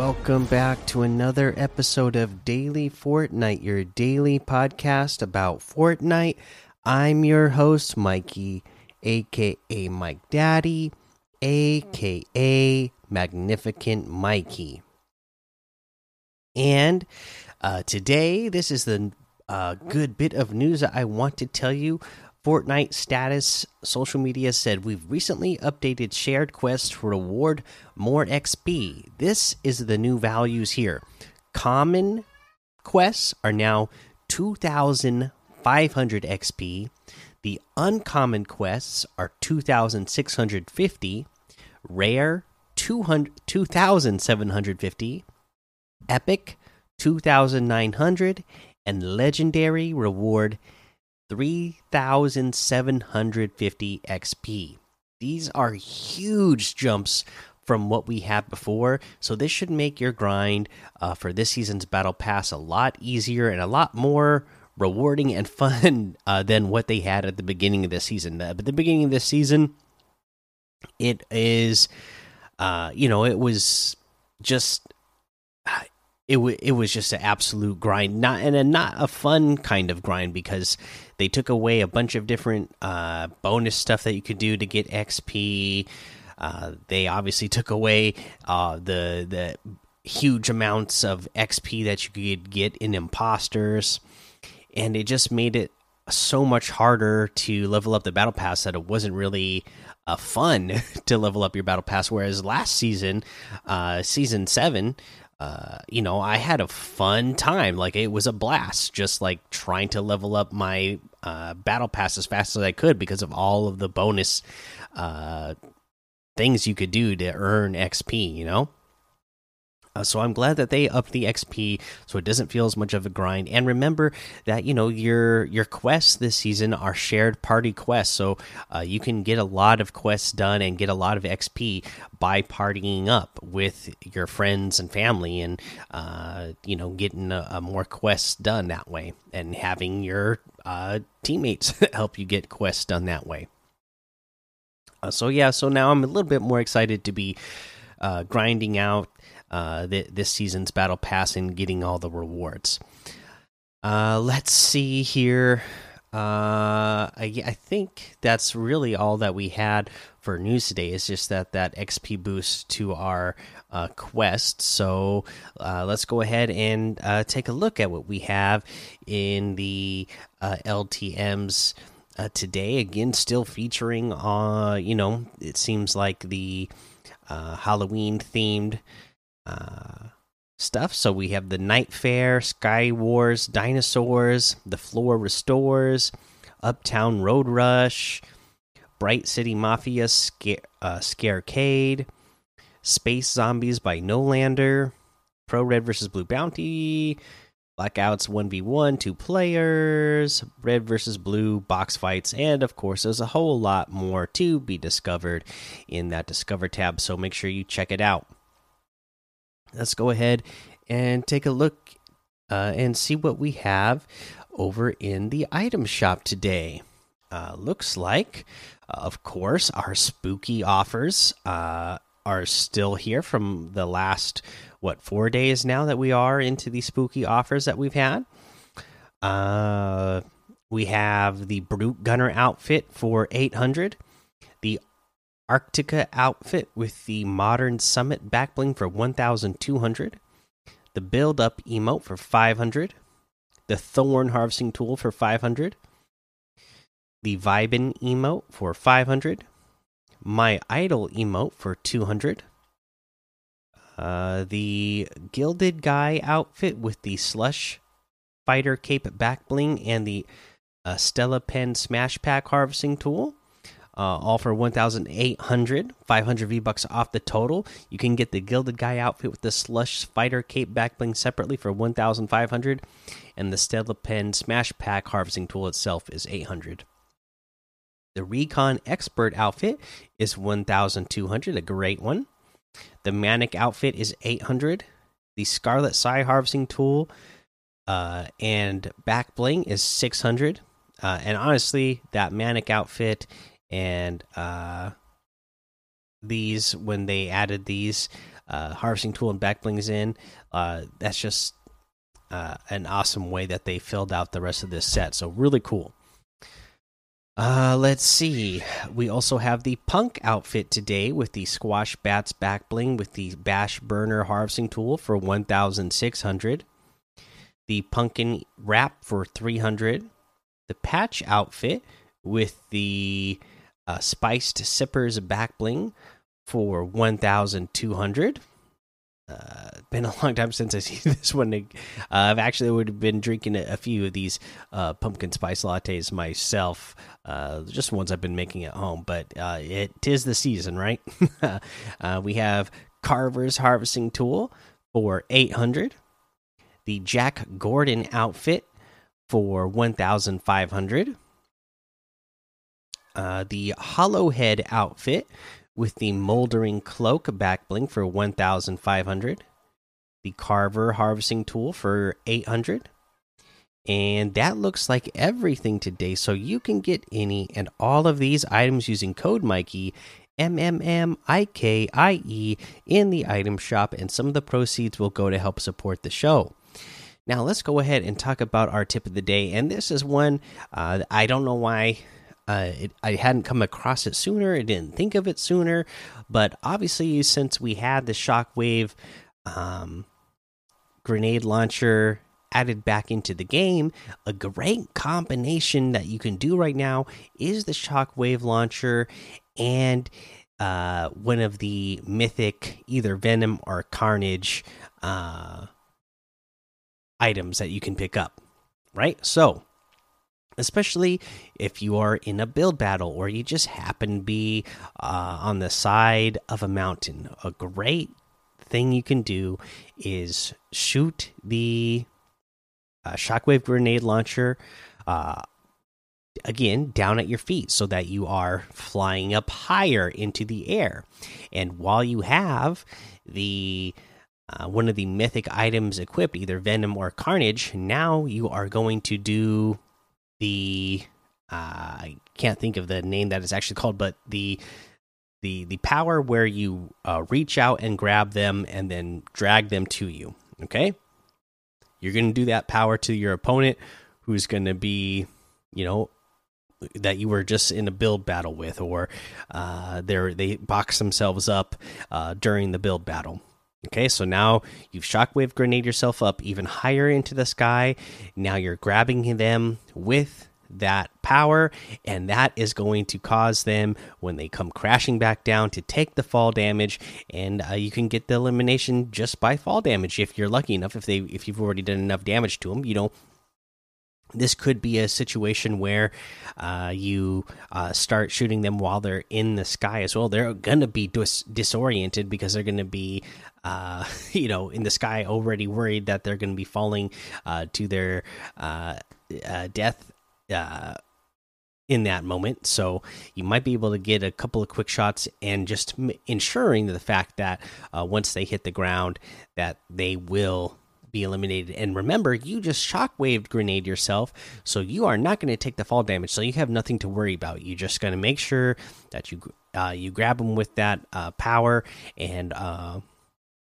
Welcome back to another episode of Daily Fortnite, your daily podcast about Fortnite. I'm your host, Mikey, aka Mike Daddy, aka Magnificent Mikey. And uh, today, this is the uh, good bit of news that I want to tell you. Fortnite status social media said we've recently updated shared quests to reward more XP. This is the new values here. Common quests are now 2500 XP. The uncommon quests are 2650. Rare 200 2750. Epic 2900 and legendary reward 3750 XP. These are huge jumps from what we had before, so this should make your grind uh, for this season's Battle Pass a lot easier and a lot more rewarding and fun uh, than what they had at the beginning of this season. But the beginning of this season, it is, uh, you know, it was just it it was just an absolute grind, not and a not a fun kind of grind because they took away a bunch of different uh, bonus stuff that you could do to get XP. Uh, they obviously took away uh, the the huge amounts of XP that you could get in imposters, and it just made it so much harder to level up the battle pass that it wasn't really uh, fun to level up your battle pass. Whereas last season, uh, season seven, uh, you know, I had a fun time. Like it was a blast, just like trying to level up my uh, battle pass as fast as I could because of all of the bonus uh, things you could do to earn XP. You know. Uh, so I'm glad that they upped the XP so it doesn't feel as much of a grind. And remember that you know your your quests this season are shared party quests, so uh, you can get a lot of quests done and get a lot of XP by partying up with your friends and family, and uh, you know getting a, a more quests done that way, and having your uh, teammates help you get quests done that way. Uh, so yeah, so now I'm a little bit more excited to be uh, grinding out uh, th this season's battle pass and getting all the rewards. Uh, let's see here. Uh, I, I, think that's really all that we had for news today. It's just that that XP boost to our uh, quest. So uh, let's go ahead and uh, take a look at what we have in the uh, LTM's today. Again, still featuring. Uh, you know, it seems like the Halloween themed stuff. So we have the Night Fair, Sky Wars, Dinosaurs, The Floor Restores, Uptown Road Rush, Bright City Mafia, Scare, uh, Scarecade, Space Zombies by Nolander, Pro Red versus Blue Bounty, Blackouts 1v1, two players, Red versus Blue, box fights, and of course, there's a whole lot more to be discovered in that Discover tab, so make sure you check it out let's go ahead and take a look uh, and see what we have over in the item shop today. Uh, looks like, uh, of course, our spooky offers uh, are still here from the last what four days now that we are into the spooky offers that we've had. Uh, we have the brute gunner outfit for 800 the Arctica outfit with the modern summit backbling for 1200, the build up emote for 500, the thorn harvesting tool for 500, the vibin emote for 500, my idol emote for 200. Uh, the gilded guy outfit with the slush fighter cape back bling and the uh, Stella Pen smash pack harvesting tool uh, all for 1,800, 500 V bucks off the total. You can get the Gilded Guy outfit with the Slush Fighter Cape backbling separately for 1,500, and the Stella Pen Smash Pack harvesting tool itself is 800. The Recon Expert outfit is 1,200, a great one. The Manic outfit is 800. The Scarlet Psy harvesting tool uh, and back bling is 600. Uh, and honestly, that Manic outfit and uh, these when they added these uh, harvesting tool and back blings in. Uh, that's just uh, an awesome way that they filled out the rest of this set. So really cool. Uh, let's see. We also have the punk outfit today with the squash bats back bling with the bash burner harvesting tool for 1,600. The pumpkin wrap for 300. The patch outfit with the uh, spiced sippers back bling for 1,200 uh, been a long time since I see this one. Uh, I've actually would have been drinking a, few of these uh, pumpkin spice lattes myself, uh, just ones I've been making at home. But uh, it is the season, right? Uh, we have Carver's harvesting tool for eight hundred, the Jack Gourdon outfit for one thousand five hundred, the Hollowhead outfit with the moldering cloak back bling for 1500 the carver harvesting tool for 800 and that looks like everything today so you can get any and all of these items using code mikey M M M I K I E in the item shop, and some of the proceeds will go to help support the show. Now, let's go ahead and talk about our tip of the day. And this is one uh, I don't know why uh, it, I hadn't come across it sooner. I didn't think of it sooner, but obviously, since we had the shockwave um, grenade launcher added back into the game, a great combination that you can do right now is the shockwave launcher and uh, one of the mythic either venom or carnage uh, items that you can pick up. Right, so especially if you are in a build battle or you just happen to be uh, on the side of a mountain. A great thing you can do is shoot the uh, shockwave grenade launcher uh, again down at your feet so that you are flying up higher into the air. And while you have the uh, one of the mythic items equipped, either Venom or Carnage, now you are going to do the uh, I can't think of the name that it's actually called, but the the the power where you uh, reach out and grab them and then drag them to you. Okay, you're going to do that power to your opponent, who's going to be, you know, that you were just in a build battle with, or uh, they they box themselves up uh, during the build battle. Okay, so now you've shockwave grenade yourself up even higher into the sky. Now you're grabbing them with that power, and that is going to cause them when they come crashing back down to take the fall damage. And uh, you can get the elimination just by fall damage if you're lucky enough. If they if you've already done enough damage to them, you know this could be a situation where uh, you uh, start shooting them while they're in the sky as well. They're going to be dis disoriented because they're going to be, uh, you know, in the sky already worried that they're going to be falling uh, to their uh, uh, death in that moment. So you might be able to get a couple of quick shots and just ensuring the fact that once they hit the ground, that they will be eliminated. And remember, you just shockwave grenade yourself, so you are not going to take the fall damage. So you have nothing to worry about. You're just going to make sure that you uh, you grab them with that uh, power and uh,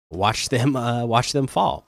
watch them uh, watch them fall.